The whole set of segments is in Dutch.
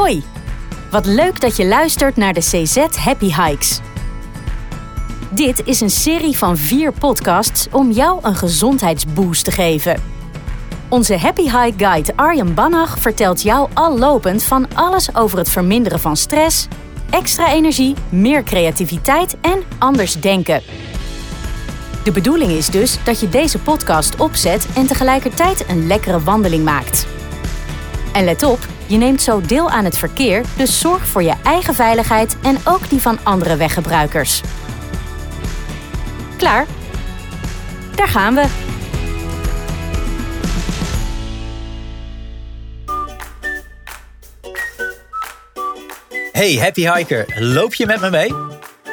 Hoi, wat leuk dat je luistert naar de CZ Happy Hikes. Dit is een serie van vier podcasts om jou een gezondheidsboost te geven. Onze Happy Hike Guide Arjen Bannach vertelt jou al lopend van alles over het verminderen van stress, extra energie, meer creativiteit en anders denken. De bedoeling is dus dat je deze podcast opzet en tegelijkertijd een lekkere wandeling maakt. En let op, je neemt zo deel aan het verkeer, dus zorg voor je eigen veiligheid en ook die van andere weggebruikers. Klaar? Daar gaan we. Hey Happy Hiker, loop je met me mee?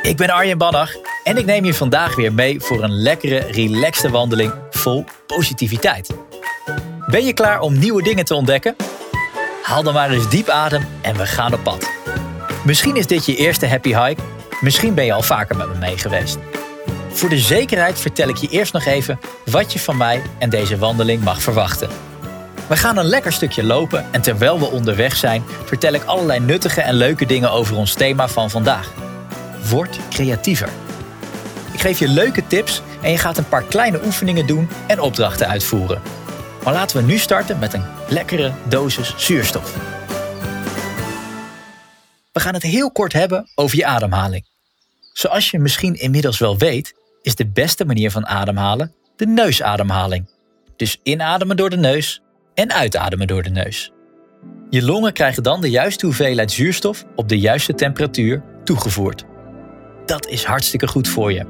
Ik ben Arjen Bannach en ik neem je vandaag weer mee voor een lekkere, relaxte wandeling vol positiviteit. Ben je klaar om nieuwe dingen te ontdekken? Haal dan maar eens diep adem en we gaan op pad. Misschien is dit je eerste happy hike, misschien ben je al vaker met me mee geweest. Voor de zekerheid vertel ik je eerst nog even wat je van mij en deze wandeling mag verwachten. We gaan een lekker stukje lopen en terwijl we onderweg zijn, vertel ik allerlei nuttige en leuke dingen over ons thema van vandaag. Word creatiever. Ik geef je leuke tips en je gaat een paar kleine oefeningen doen en opdrachten uitvoeren. Maar laten we nu starten met een lekkere dosis zuurstof. We gaan het heel kort hebben over je ademhaling. Zoals je misschien inmiddels wel weet, is de beste manier van ademhalen de neusademhaling. Dus inademen door de neus en uitademen door de neus. Je longen krijgen dan de juiste hoeveelheid zuurstof op de juiste temperatuur toegevoerd. Dat is hartstikke goed voor je.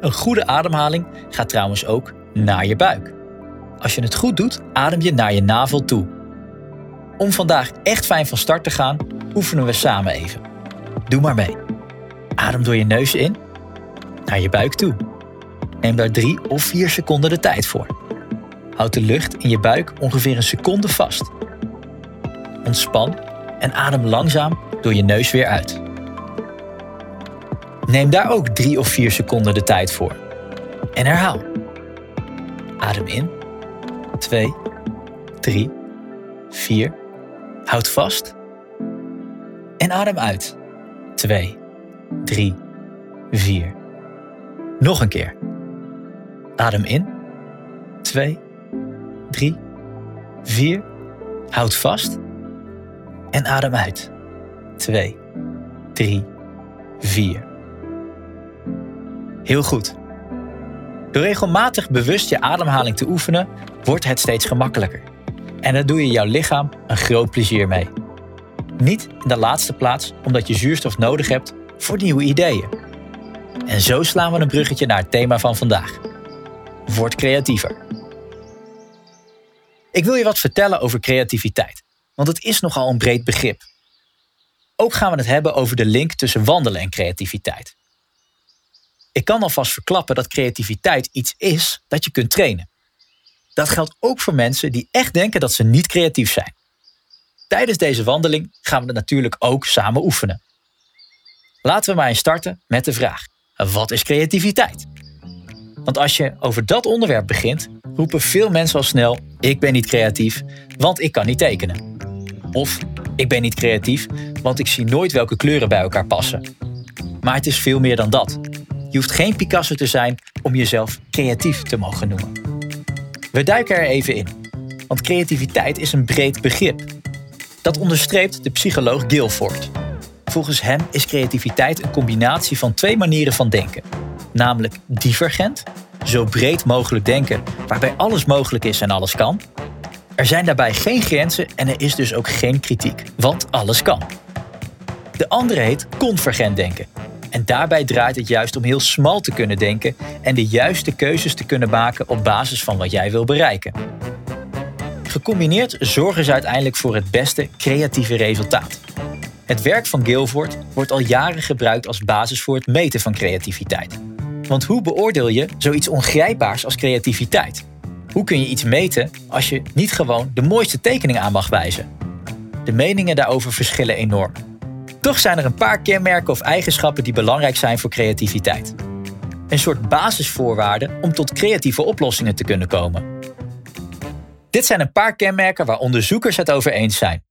Een goede ademhaling gaat trouwens ook naar je buik. Als je het goed doet, adem je naar je navel toe. Om vandaag echt fijn van start te gaan, oefenen we samen even. Doe maar mee. Adem door je neus in, naar je buik toe. Neem daar drie of vier seconden de tijd voor. Houd de lucht in je buik ongeveer een seconde vast. Ontspan en adem langzaam door je neus weer uit. Neem daar ook drie of vier seconden de tijd voor. En herhaal. Adem in. 2, 3, 4. Houd vast. En adem uit. 2, 3, 4. Nog een keer. Adem in. 2, 3, 4. Houd vast. En adem uit. 2, 3, 4. Heel goed. Door regelmatig bewust je ademhaling te oefenen, wordt het steeds gemakkelijker. En daar doe je jouw lichaam een groot plezier mee. Niet in de laatste plaats omdat je zuurstof nodig hebt voor nieuwe ideeën. En zo slaan we een bruggetje naar het thema van vandaag. Word creatiever. Ik wil je wat vertellen over creativiteit, want het is nogal een breed begrip. Ook gaan we het hebben over de link tussen wandelen en creativiteit. Ik kan alvast verklappen dat creativiteit iets is dat je kunt trainen. Dat geldt ook voor mensen die echt denken dat ze niet creatief zijn. Tijdens deze wandeling gaan we het natuurlijk ook samen oefenen. Laten we maar eens starten met de vraag: wat is creativiteit? Want als je over dat onderwerp begint, roepen veel mensen al snel: ik ben niet creatief, want ik kan niet tekenen. Of ik ben niet creatief, want ik zie nooit welke kleuren bij elkaar passen. Maar het is veel meer dan dat. Je hoeft geen Picasso te zijn om jezelf creatief te mogen noemen. We duiken er even in, want creativiteit is een breed begrip. Dat onderstreept de psycholoog Guilford. Volgens hem is creativiteit een combinatie van twee manieren van denken, namelijk divergent, zo breed mogelijk denken, waarbij alles mogelijk is en alles kan. Er zijn daarbij geen grenzen en er is dus ook geen kritiek, want alles kan. De andere heet convergent denken, en daarbij draait het juist om heel smal te kunnen denken en de juiste keuzes te kunnen maken op basis van wat jij wil bereiken. Gecombineerd zorgen ze uiteindelijk voor het beste creatieve resultaat. Het werk van Guilford wordt al jaren gebruikt als basis voor het meten van creativiteit. Want hoe beoordeel je zoiets ongrijpbaars als creativiteit? Hoe kun je iets meten als je niet gewoon de mooiste tekening aan mag wijzen? De meningen daarover verschillen enorm. Toch zijn er een paar kenmerken of eigenschappen die belangrijk zijn voor creativiteit. Een soort basisvoorwaarden om tot creatieve oplossingen te kunnen komen. Dit zijn een paar kenmerken waar onderzoekers het over eens zijn.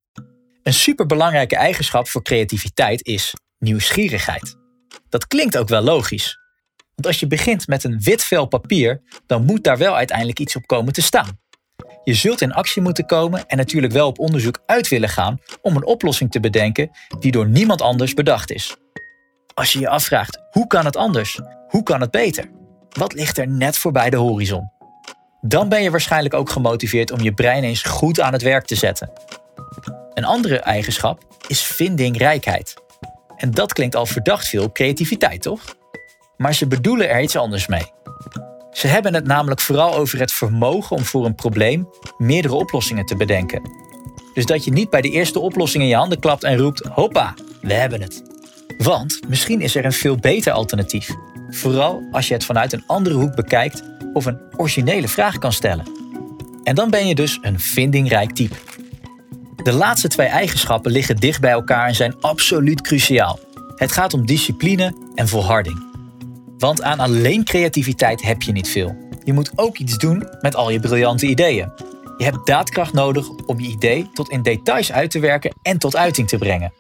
Een superbelangrijke eigenschap voor creativiteit is nieuwsgierigheid. Dat klinkt ook wel logisch. Want als je begint met een wit vel papier, dan moet daar wel uiteindelijk iets op komen te staan. Je zult in actie moeten komen en natuurlijk wel op onderzoek uit willen gaan om een oplossing te bedenken die door niemand anders bedacht is. Als je je afvraagt hoe kan het anders? Hoe kan het beter? Wat ligt er net voorbij de horizon? Dan ben je waarschijnlijk ook gemotiveerd om je brein eens goed aan het werk te zetten. Een andere eigenschap is vindingrijkheid. En dat klinkt al verdacht veel creativiteit, toch? Maar ze bedoelen er iets anders mee. Ze hebben het namelijk vooral over het vermogen om voor een probleem meerdere oplossingen te bedenken. Dus dat je niet bij de eerste oplossing in je handen klapt en roept: hoppa, we hebben het. Want misschien is er een veel beter alternatief. Vooral als je het vanuit een andere hoek bekijkt of een originele vraag kan stellen. En dan ben je dus een vindingrijk type. De laatste twee eigenschappen liggen dicht bij elkaar en zijn absoluut cruciaal. Het gaat om discipline en volharding. Want aan alleen creativiteit heb je niet veel. Je moet ook iets doen met al je briljante ideeën. Je hebt daadkracht nodig om je idee tot in details uit te werken en tot uiting te brengen.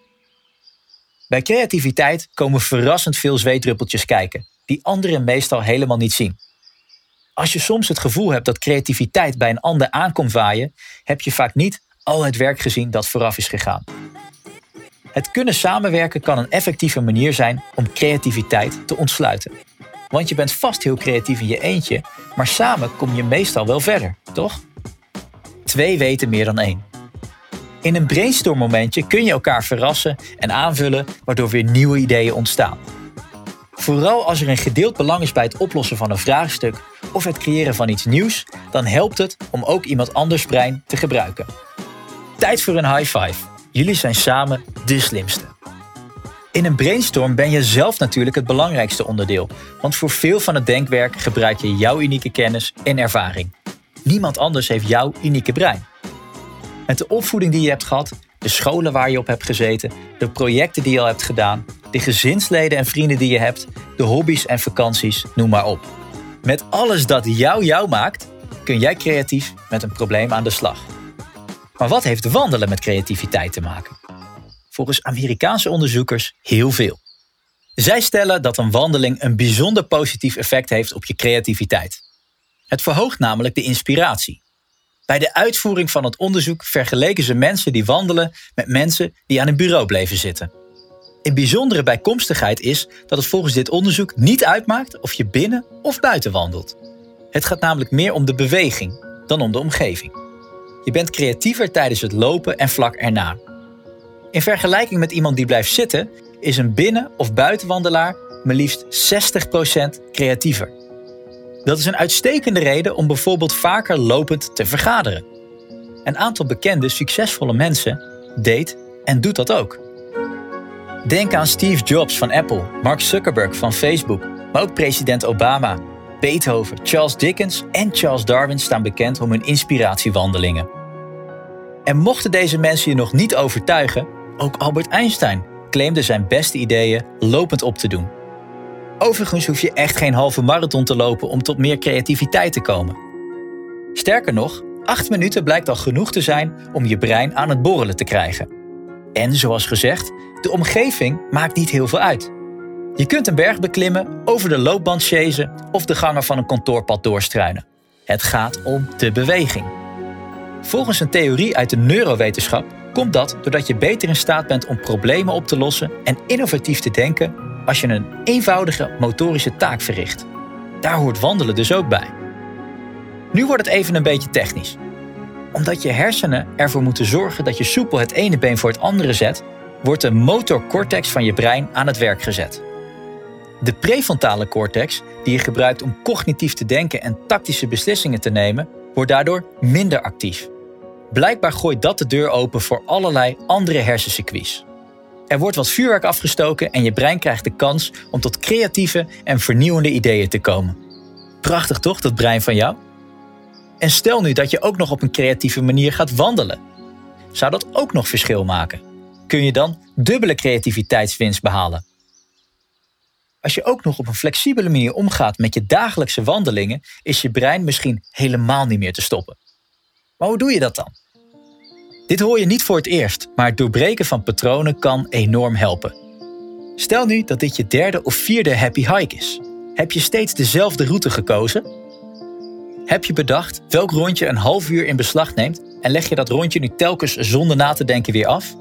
Bij creativiteit komen verrassend veel zweetdruppeltjes kijken, die anderen meestal helemaal niet zien. Als je soms het gevoel hebt dat creativiteit bij een ander aankomt waaien, heb je vaak niet al het werk gezien dat vooraf is gegaan. Het kunnen samenwerken kan een effectieve manier zijn om creativiteit te ontsluiten. Want je bent vast heel creatief in je eentje, maar samen kom je meestal wel verder, toch? Twee weten meer dan één. In een brainstormmomentje kun je elkaar verrassen en aanvullen, waardoor weer nieuwe ideeën ontstaan. Vooral als er een gedeeld belang is bij het oplossen van een vraagstuk of het creëren van iets nieuws, dan helpt het om ook iemand anders brein te gebruiken. Tijd voor een high five. Jullie zijn samen de slimste. In een brainstorm ben je zelf natuurlijk het belangrijkste onderdeel, want voor veel van het denkwerk gebruik je jouw unieke kennis en ervaring. Niemand anders heeft jouw unieke brein. Met de opvoeding die je hebt gehad, de scholen waar je op hebt gezeten, de projecten die je al hebt gedaan, de gezinsleden en vrienden die je hebt, de hobby's en vakanties, noem maar op. Met alles dat jou jou maakt, kun jij creatief met een probleem aan de slag. Maar wat heeft wandelen met creativiteit te maken? Volgens Amerikaanse onderzoekers heel veel. Zij stellen dat een wandeling een bijzonder positief effect heeft op je creativiteit. Het verhoogt namelijk de inspiratie. Bij de uitvoering van het onderzoek vergeleken ze mensen die wandelen met mensen die aan een bureau bleven zitten. Een bijzondere bijkomstigheid is dat het volgens dit onderzoek niet uitmaakt of je binnen of buiten wandelt. Het gaat namelijk meer om de beweging dan om de omgeving. Je bent creatiever tijdens het lopen en vlak erna. In vergelijking met iemand die blijft zitten, is een binnen- of buitenwandelaar maar liefst 60% creatiever. Dat is een uitstekende reden om bijvoorbeeld vaker lopend te vergaderen. Een aantal bekende, succesvolle mensen deed en doet dat ook. Denk aan Steve Jobs van Apple, Mark Zuckerberg van Facebook, maar ook president Obama, Beethoven, Charles Dickens en Charles Darwin staan bekend om hun inspiratiewandelingen. En mochten deze mensen je nog niet overtuigen, ook Albert Einstein claimde zijn beste ideeën lopend op te doen. Overigens hoef je echt geen halve marathon te lopen om tot meer creativiteit te komen. Sterker nog, acht minuten blijkt al genoeg te zijn om je brein aan het borrelen te krijgen. En zoals gezegd, de omgeving maakt niet heel veel uit. Je kunt een berg beklimmen, over de loopband chasen of de gangen van een kantoorpad doorstruinen. Het gaat om de beweging. Volgens een theorie uit de neurowetenschap komt dat doordat je beter in staat bent om problemen op te lossen en innovatief te denken als je een eenvoudige motorische taak verricht. Daar hoort wandelen dus ook bij. Nu wordt het even een beetje technisch. Omdat je hersenen ervoor moeten zorgen dat je soepel het ene been voor het andere zet, wordt de motorcortex van je brein aan het werk gezet. De prefrontale cortex, die je gebruikt om cognitief te denken en tactische beslissingen te nemen, wordt daardoor minder actief. Blijkbaar gooit dat de deur open voor allerlei andere hersencircuits. Er wordt wat vuurwerk afgestoken en je brein krijgt de kans om tot creatieve en vernieuwende ideeën te komen. Prachtig toch, dat brein van jou? En stel nu dat je ook nog op een creatieve manier gaat wandelen. Zou dat ook nog verschil maken? Kun je dan dubbele creativiteitswinst behalen? Als je ook nog op een flexibele manier omgaat met je dagelijkse wandelingen, is je brein misschien helemaal niet meer te stoppen. Maar hoe doe je dat dan? Dit hoor je niet voor het eerst, maar het doorbreken van patronen kan enorm helpen. Stel nu dat dit je derde of vierde happy hike is. Heb je steeds dezelfde route gekozen? Heb je bedacht welk rondje een half uur in beslag neemt en leg je dat rondje nu telkens zonder na te denken weer af?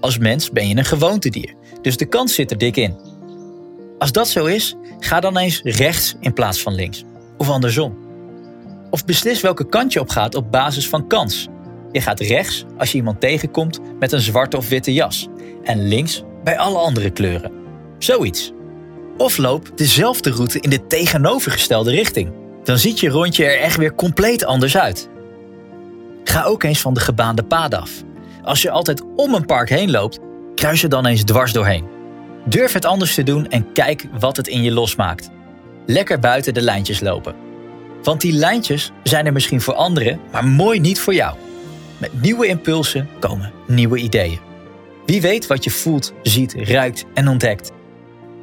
Als mens ben je een gewoontedier, dus de kans zit er dik in. Als dat zo is, ga dan eens rechts in plaats van links. Of andersom. Of beslis welke kant je op gaat op basis van kans. Je gaat rechts als je iemand tegenkomt met een zwarte of witte jas. En links bij alle andere kleuren. Zoiets. Of loop dezelfde route in de tegenovergestelde richting. Dan ziet je rondje er echt weer compleet anders uit. Ga ook eens van de gebaande paden af. Als je altijd om een park heen loopt, kruis er dan eens dwars doorheen. Durf het anders te doen en kijk wat het in je losmaakt. Lekker buiten de lijntjes lopen. Want die lijntjes zijn er misschien voor anderen, maar mooi niet voor jou. Met nieuwe impulsen komen nieuwe ideeën. Wie weet wat je voelt, ziet, ruikt en ontdekt.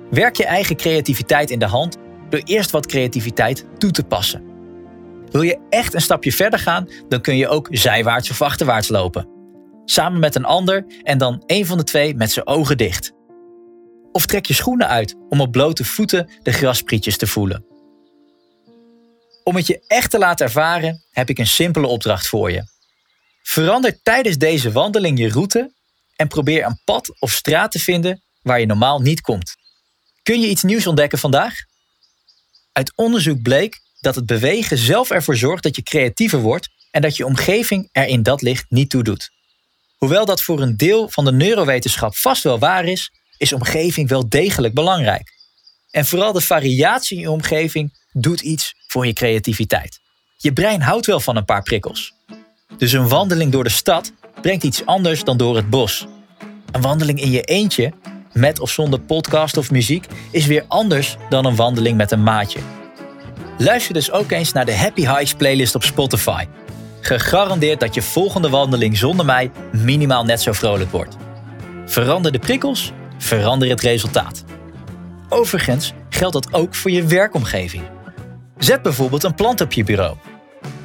Werk je eigen creativiteit in de hand door eerst wat creativiteit toe te passen. Wil je echt een stapje verder gaan, dan kun je ook zijwaarts of achterwaarts lopen. Samen met een ander en dan een van de twee met zijn ogen dicht. Of trek je schoenen uit om op blote voeten de grasprietjes te voelen. Om het je echt te laten ervaren, heb ik een simpele opdracht voor je. Verander tijdens deze wandeling je route en probeer een pad of straat te vinden waar je normaal niet komt. Kun je iets nieuws ontdekken vandaag? Uit onderzoek bleek dat het bewegen zelf ervoor zorgt dat je creatiever wordt en dat je omgeving er in dat licht niet toe doet. Hoewel dat voor een deel van de neurowetenschap vast wel waar is, is omgeving wel degelijk belangrijk. En vooral de variatie in je omgeving doet iets voor je creativiteit. Je brein houdt wel van een paar prikkels. Dus een wandeling door de stad brengt iets anders dan door het bos. Een wandeling in je eentje, met of zonder podcast of muziek, is weer anders dan een wandeling met een maatje. Luister dus ook eens naar de Happy Hikes playlist op Spotify. Gegarandeerd dat je volgende wandeling zonder mij minimaal net zo vrolijk wordt. Verander de prikkels, verander het resultaat. Overigens geldt dat ook voor je werkomgeving. Zet bijvoorbeeld een plant op je bureau.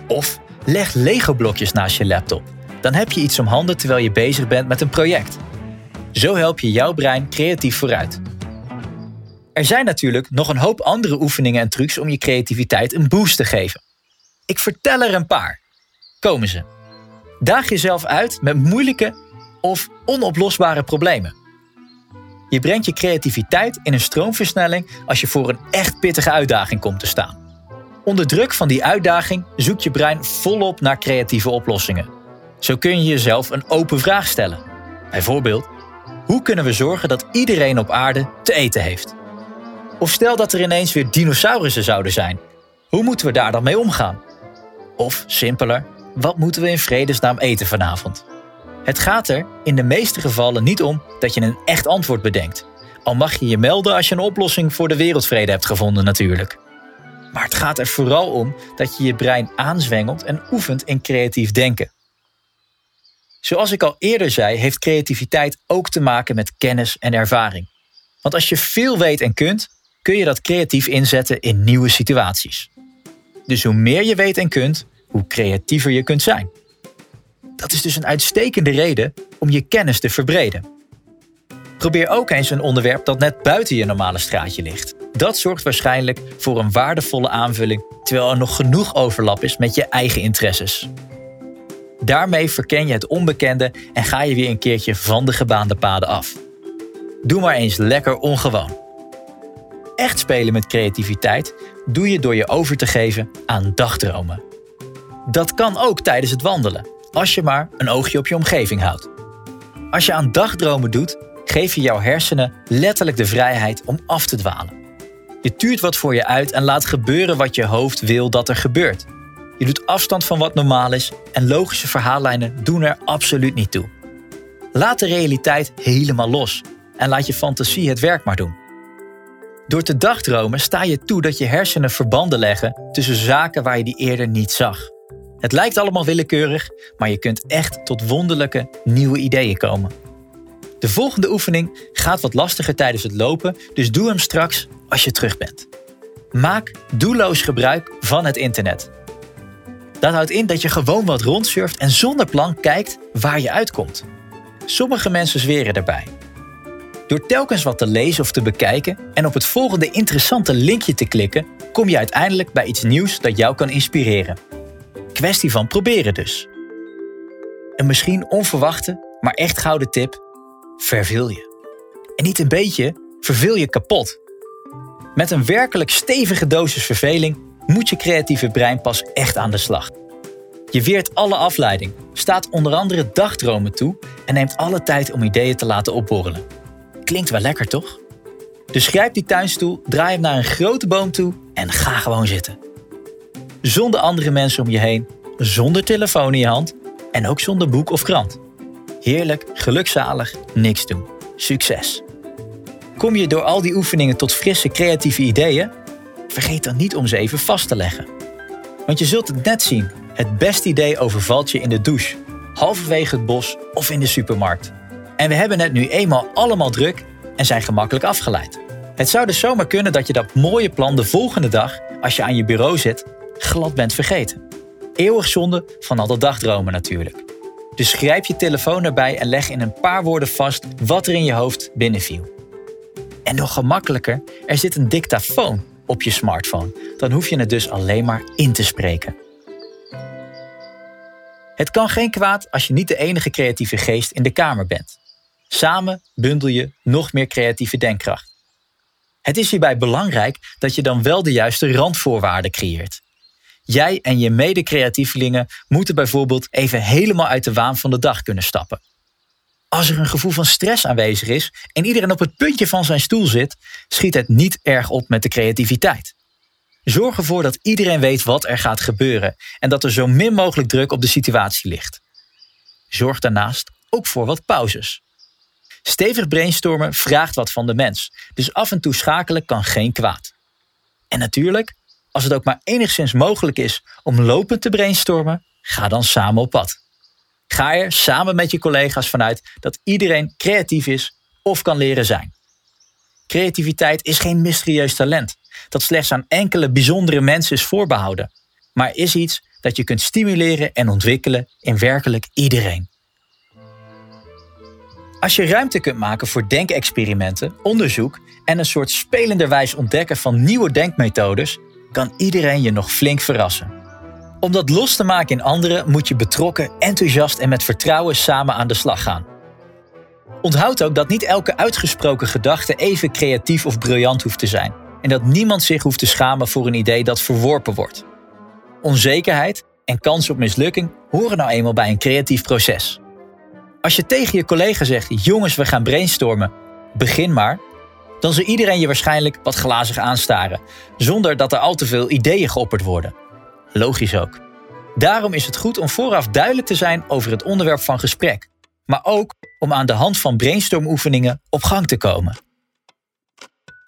Of leg Lego-blokjes naast je laptop. Dan heb je iets om handen terwijl je bezig bent met een project. Zo help je jouw brein creatief vooruit. Er zijn natuurlijk nog een hoop andere oefeningen en trucs om je creativiteit een boost te geven. Ik vertel er een paar. Komen ze. Daag jezelf uit met moeilijke of onoplosbare problemen. Je brengt je creativiteit in een stroomversnelling als je voor een echt pittige uitdaging komt te staan. Onder druk van die uitdaging zoekt je brein volop naar creatieve oplossingen. Zo kun je jezelf een open vraag stellen. Bijvoorbeeld, hoe kunnen we zorgen dat iedereen op aarde te eten heeft? Of stel dat er ineens weer dinosaurussen zouden zijn. Hoe moeten we daar dan mee omgaan? Of simpeler, wat moeten we in vredesnaam eten vanavond? Het gaat er in de meeste gevallen niet om dat je een echt antwoord bedenkt. Al mag je je melden als je een oplossing voor de wereldvrede hebt gevonden natuurlijk. Maar het gaat er vooral om dat je je brein aanzwengelt en oefent in creatief denken. Zoals ik al eerder zei, heeft creativiteit ook te maken met kennis en ervaring. Want als je veel weet en kunt, kun je dat creatief inzetten in nieuwe situaties. Dus hoe meer je weet en kunt, hoe creatiever je kunt zijn. Dat is dus een uitstekende reden om je kennis te verbreden. Probeer ook eens een onderwerp dat net buiten je normale straatje ligt. Dat zorgt waarschijnlijk voor een waardevolle aanvulling, terwijl er nog genoeg overlap is met je eigen interesses. Daarmee verken je het onbekende en ga je weer een keertje van de gebaande paden af. Doe maar eens lekker ongewoon. Echt spelen met creativiteit doe je door je over te geven aan dagdromen. Dat kan ook tijdens het wandelen, als je maar een oogje op je omgeving houdt. Als je aan dagdromen doet, geef je jouw hersenen letterlijk de vrijheid om af te dwalen. Je tuurt wat voor je uit en laat gebeuren wat je hoofd wil dat er gebeurt. Je doet afstand van wat normaal is en logische verhaallijnen doen er absoluut niet toe. Laat de realiteit helemaal los en laat je fantasie het werk maar doen. Door te dagdromen sta je toe dat je hersenen verbanden leggen tussen zaken waar je die eerder niet zag. Het lijkt allemaal willekeurig, maar je kunt echt tot wonderlijke nieuwe ideeën komen. De volgende oefening gaat wat lastiger tijdens het lopen, dus doe hem straks als je terug bent. Maak doelloos gebruik van het internet. Dat houdt in dat je gewoon wat rondsurft en zonder plan kijkt waar je uitkomt. Sommige mensen zweren daarbij. Door telkens wat te lezen of te bekijken en op het volgende interessante linkje te klikken, kom je uiteindelijk bij iets nieuws dat jou kan inspireren. Kwestie van proberen dus. Een misschien onverwachte, maar echt gouden tip: verveel je. En niet een beetje, verveel je kapot. Met een werkelijk stevige dosis verveling moet je creatieve brein pas echt aan de slag. Je weert alle afleiding, staat onder andere dagdromen toe en neemt alle tijd om ideeën te laten opborrelen. Klinkt wel lekker, toch? Dus grijp die tuinstoel, draai hem naar een grote boom toe en ga gewoon zitten. Zonder andere mensen om je heen, zonder telefoon in je hand en ook zonder boek of krant. Heerlijk, gelukzalig, niks doen. Succes! Kom je door al die oefeningen tot frisse creatieve ideeën? Vergeet dan niet om ze even vast te leggen. Want je zult het net zien, het beste idee overvalt je in de douche, halverwege het bos of in de supermarkt. En we hebben het nu eenmaal allemaal druk en zijn gemakkelijk afgeleid. Het zou dus zomaar kunnen dat je dat mooie plan de volgende dag, als je aan je bureau zit, glad bent vergeten. Eeuwig zonde van al dat dagdromen natuurlijk. Dus grijp je telefoon erbij en leg in een paar woorden vast wat er in je hoofd binnenviel. En nog gemakkelijker, er zit een dictafoon op je smartphone. Dan hoef je het dus alleen maar in te spreken. Het kan geen kwaad als je niet de enige creatieve geest in de kamer bent. Samen bundel je nog meer creatieve denkkracht. Het is hierbij belangrijk dat je dan wel de juiste randvoorwaarden creëert. Jij en je mede-creatievelingen moeten bijvoorbeeld even helemaal uit de waan van de dag kunnen stappen. Als er een gevoel van stress aanwezig is en iedereen op het puntje van zijn stoel zit, schiet het niet erg op met de creativiteit. Zorg ervoor dat iedereen weet wat er gaat gebeuren en dat er zo min mogelijk druk op de situatie ligt. Zorg daarnaast ook voor wat pauzes. Stevig brainstormen vraagt wat van de mens, dus af en toe schakelen kan geen kwaad. En natuurlijk, als het ook maar enigszins mogelijk is om lopend te brainstormen, ga dan samen op pad. Ga er samen met je collega's vanuit dat iedereen creatief is of kan leren zijn. Creativiteit is geen mysterieus talent dat slechts aan enkele bijzondere mensen is voorbehouden, maar is iets dat je kunt stimuleren en ontwikkelen in werkelijk iedereen. Als je ruimte kunt maken voor denkexperimenten, onderzoek en een soort spelenderwijs ontdekken van nieuwe denkmethodes, kan iedereen je nog flink verrassen. Om dat los te maken in anderen moet je betrokken, enthousiast en met vertrouwen samen aan de slag gaan. Onthoud ook dat niet elke uitgesproken gedachte even creatief of briljant hoeft te zijn en dat niemand zich hoeft te schamen voor een idee dat verworpen wordt. Onzekerheid en kans op mislukking horen nou eenmaal bij een creatief proces. Als je tegen je collega zegt: jongens, we gaan brainstormen, begin maar, dan zal iedereen je waarschijnlijk wat glazig aanstaren, zonder dat er al te veel ideeën geopperd worden. Logisch ook. Daarom is het goed om vooraf duidelijk te zijn over het onderwerp van gesprek, maar ook om aan de hand van brainstormoefeningen op gang te komen.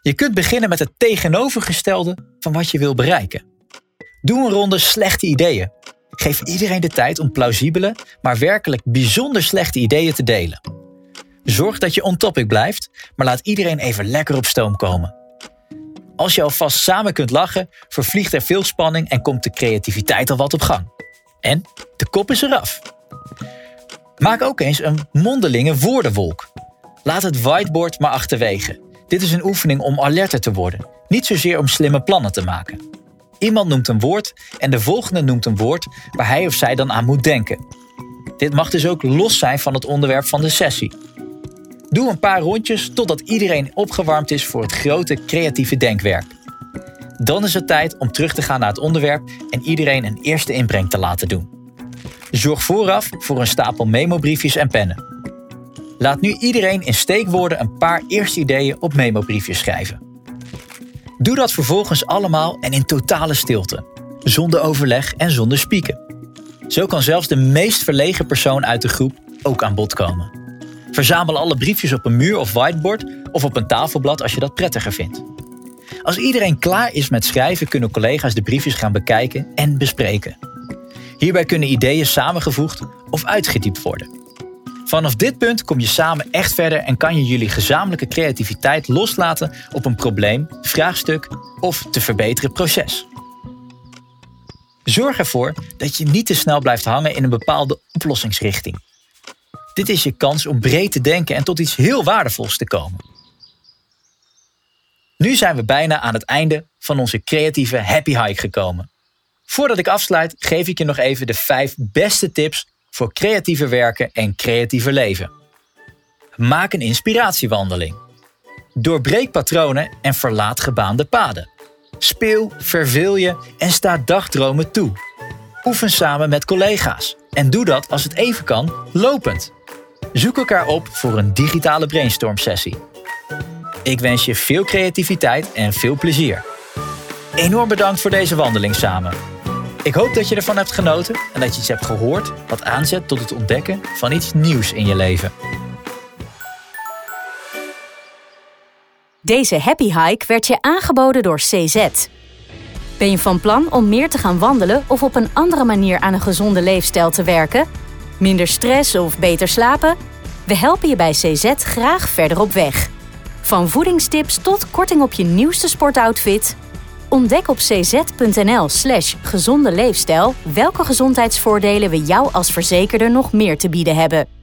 Je kunt beginnen met het tegenovergestelde van wat je wil bereiken. Doe een ronde slechte ideeën. Geef iedereen de tijd om plausibele, maar werkelijk bijzonder slechte ideeën te delen. Zorg dat je on topic blijft, maar laat iedereen even lekker op stoom komen. Als je alvast samen kunt lachen, vervliegt er veel spanning en komt de creativiteit al wat op gang. En de kop is eraf. Maak ook eens een mondelinge woordenwolk. Laat het whiteboard maar achterwege. Dit is een oefening om alerter te worden, niet zozeer om slimme plannen te maken. Iemand noemt een woord en de volgende noemt een woord waar hij of zij dan aan moet denken. Dit mag dus ook los zijn van het onderwerp van de sessie. Doe een paar rondjes totdat iedereen opgewarmd is voor het grote creatieve denkwerk. Dan is het tijd om terug te gaan naar het onderwerp en iedereen een eerste inbreng te laten doen. Zorg vooraf voor een stapel memobriefjes en pennen. Laat nu iedereen in steekwoorden een paar eerste ideeën op memobriefjes schrijven. Doe dat vervolgens allemaal en in totale stilte, zonder overleg en zonder spieken. Zo kan zelfs de meest verlegen persoon uit de groep ook aan bod komen. Verzamel alle briefjes op een muur of whiteboard of op een tafelblad als je dat prettiger vindt. Als iedereen klaar is met schrijven, kunnen collega's de briefjes gaan bekijken en bespreken. Hierbij kunnen ideeën samengevoegd of uitgediept worden. Vanaf dit punt kom je samen echt verder en kan je jullie gezamenlijke creativiteit loslaten op een probleem, vraagstuk of te verbeteren proces. Zorg ervoor dat je niet te snel blijft hangen in een bepaalde oplossingsrichting. Dit is je kans om breed te denken en tot iets heel waardevols te komen. Nu zijn we bijna aan het einde van onze creatieve happy hike gekomen. Voordat ik afsluit, geef ik je nog even de vijf beste tips voor creatieve werken en creatieve leven. Maak een inspiratiewandeling. Doorbreek patronen en verlaat gebaande paden. Speel, verveel je en sta dagdromen toe. Oefen samen met collega's en doe dat als het even kan, lopend. Zoek elkaar op voor een digitale brainstorm sessie. Ik wens je veel creativiteit en veel plezier. Enorm bedankt voor deze wandeling samen. Ik hoop dat je ervan hebt genoten en dat je iets hebt gehoord wat aanzet tot het ontdekken van iets nieuws in je leven. Deze happy hike werd je aangeboden door CZ. Ben je van plan om meer te gaan wandelen of op een andere manier aan een gezonde leefstijl te werken? Minder stress of beter slapen? We helpen je bij CZ graag verder op weg. Van voedingstips tot korting op je nieuwste sportoutfit. Ontdek op cz.nl/slash gezonde leefstijl welke gezondheidsvoordelen we jou als verzekerde nog meer te bieden hebben.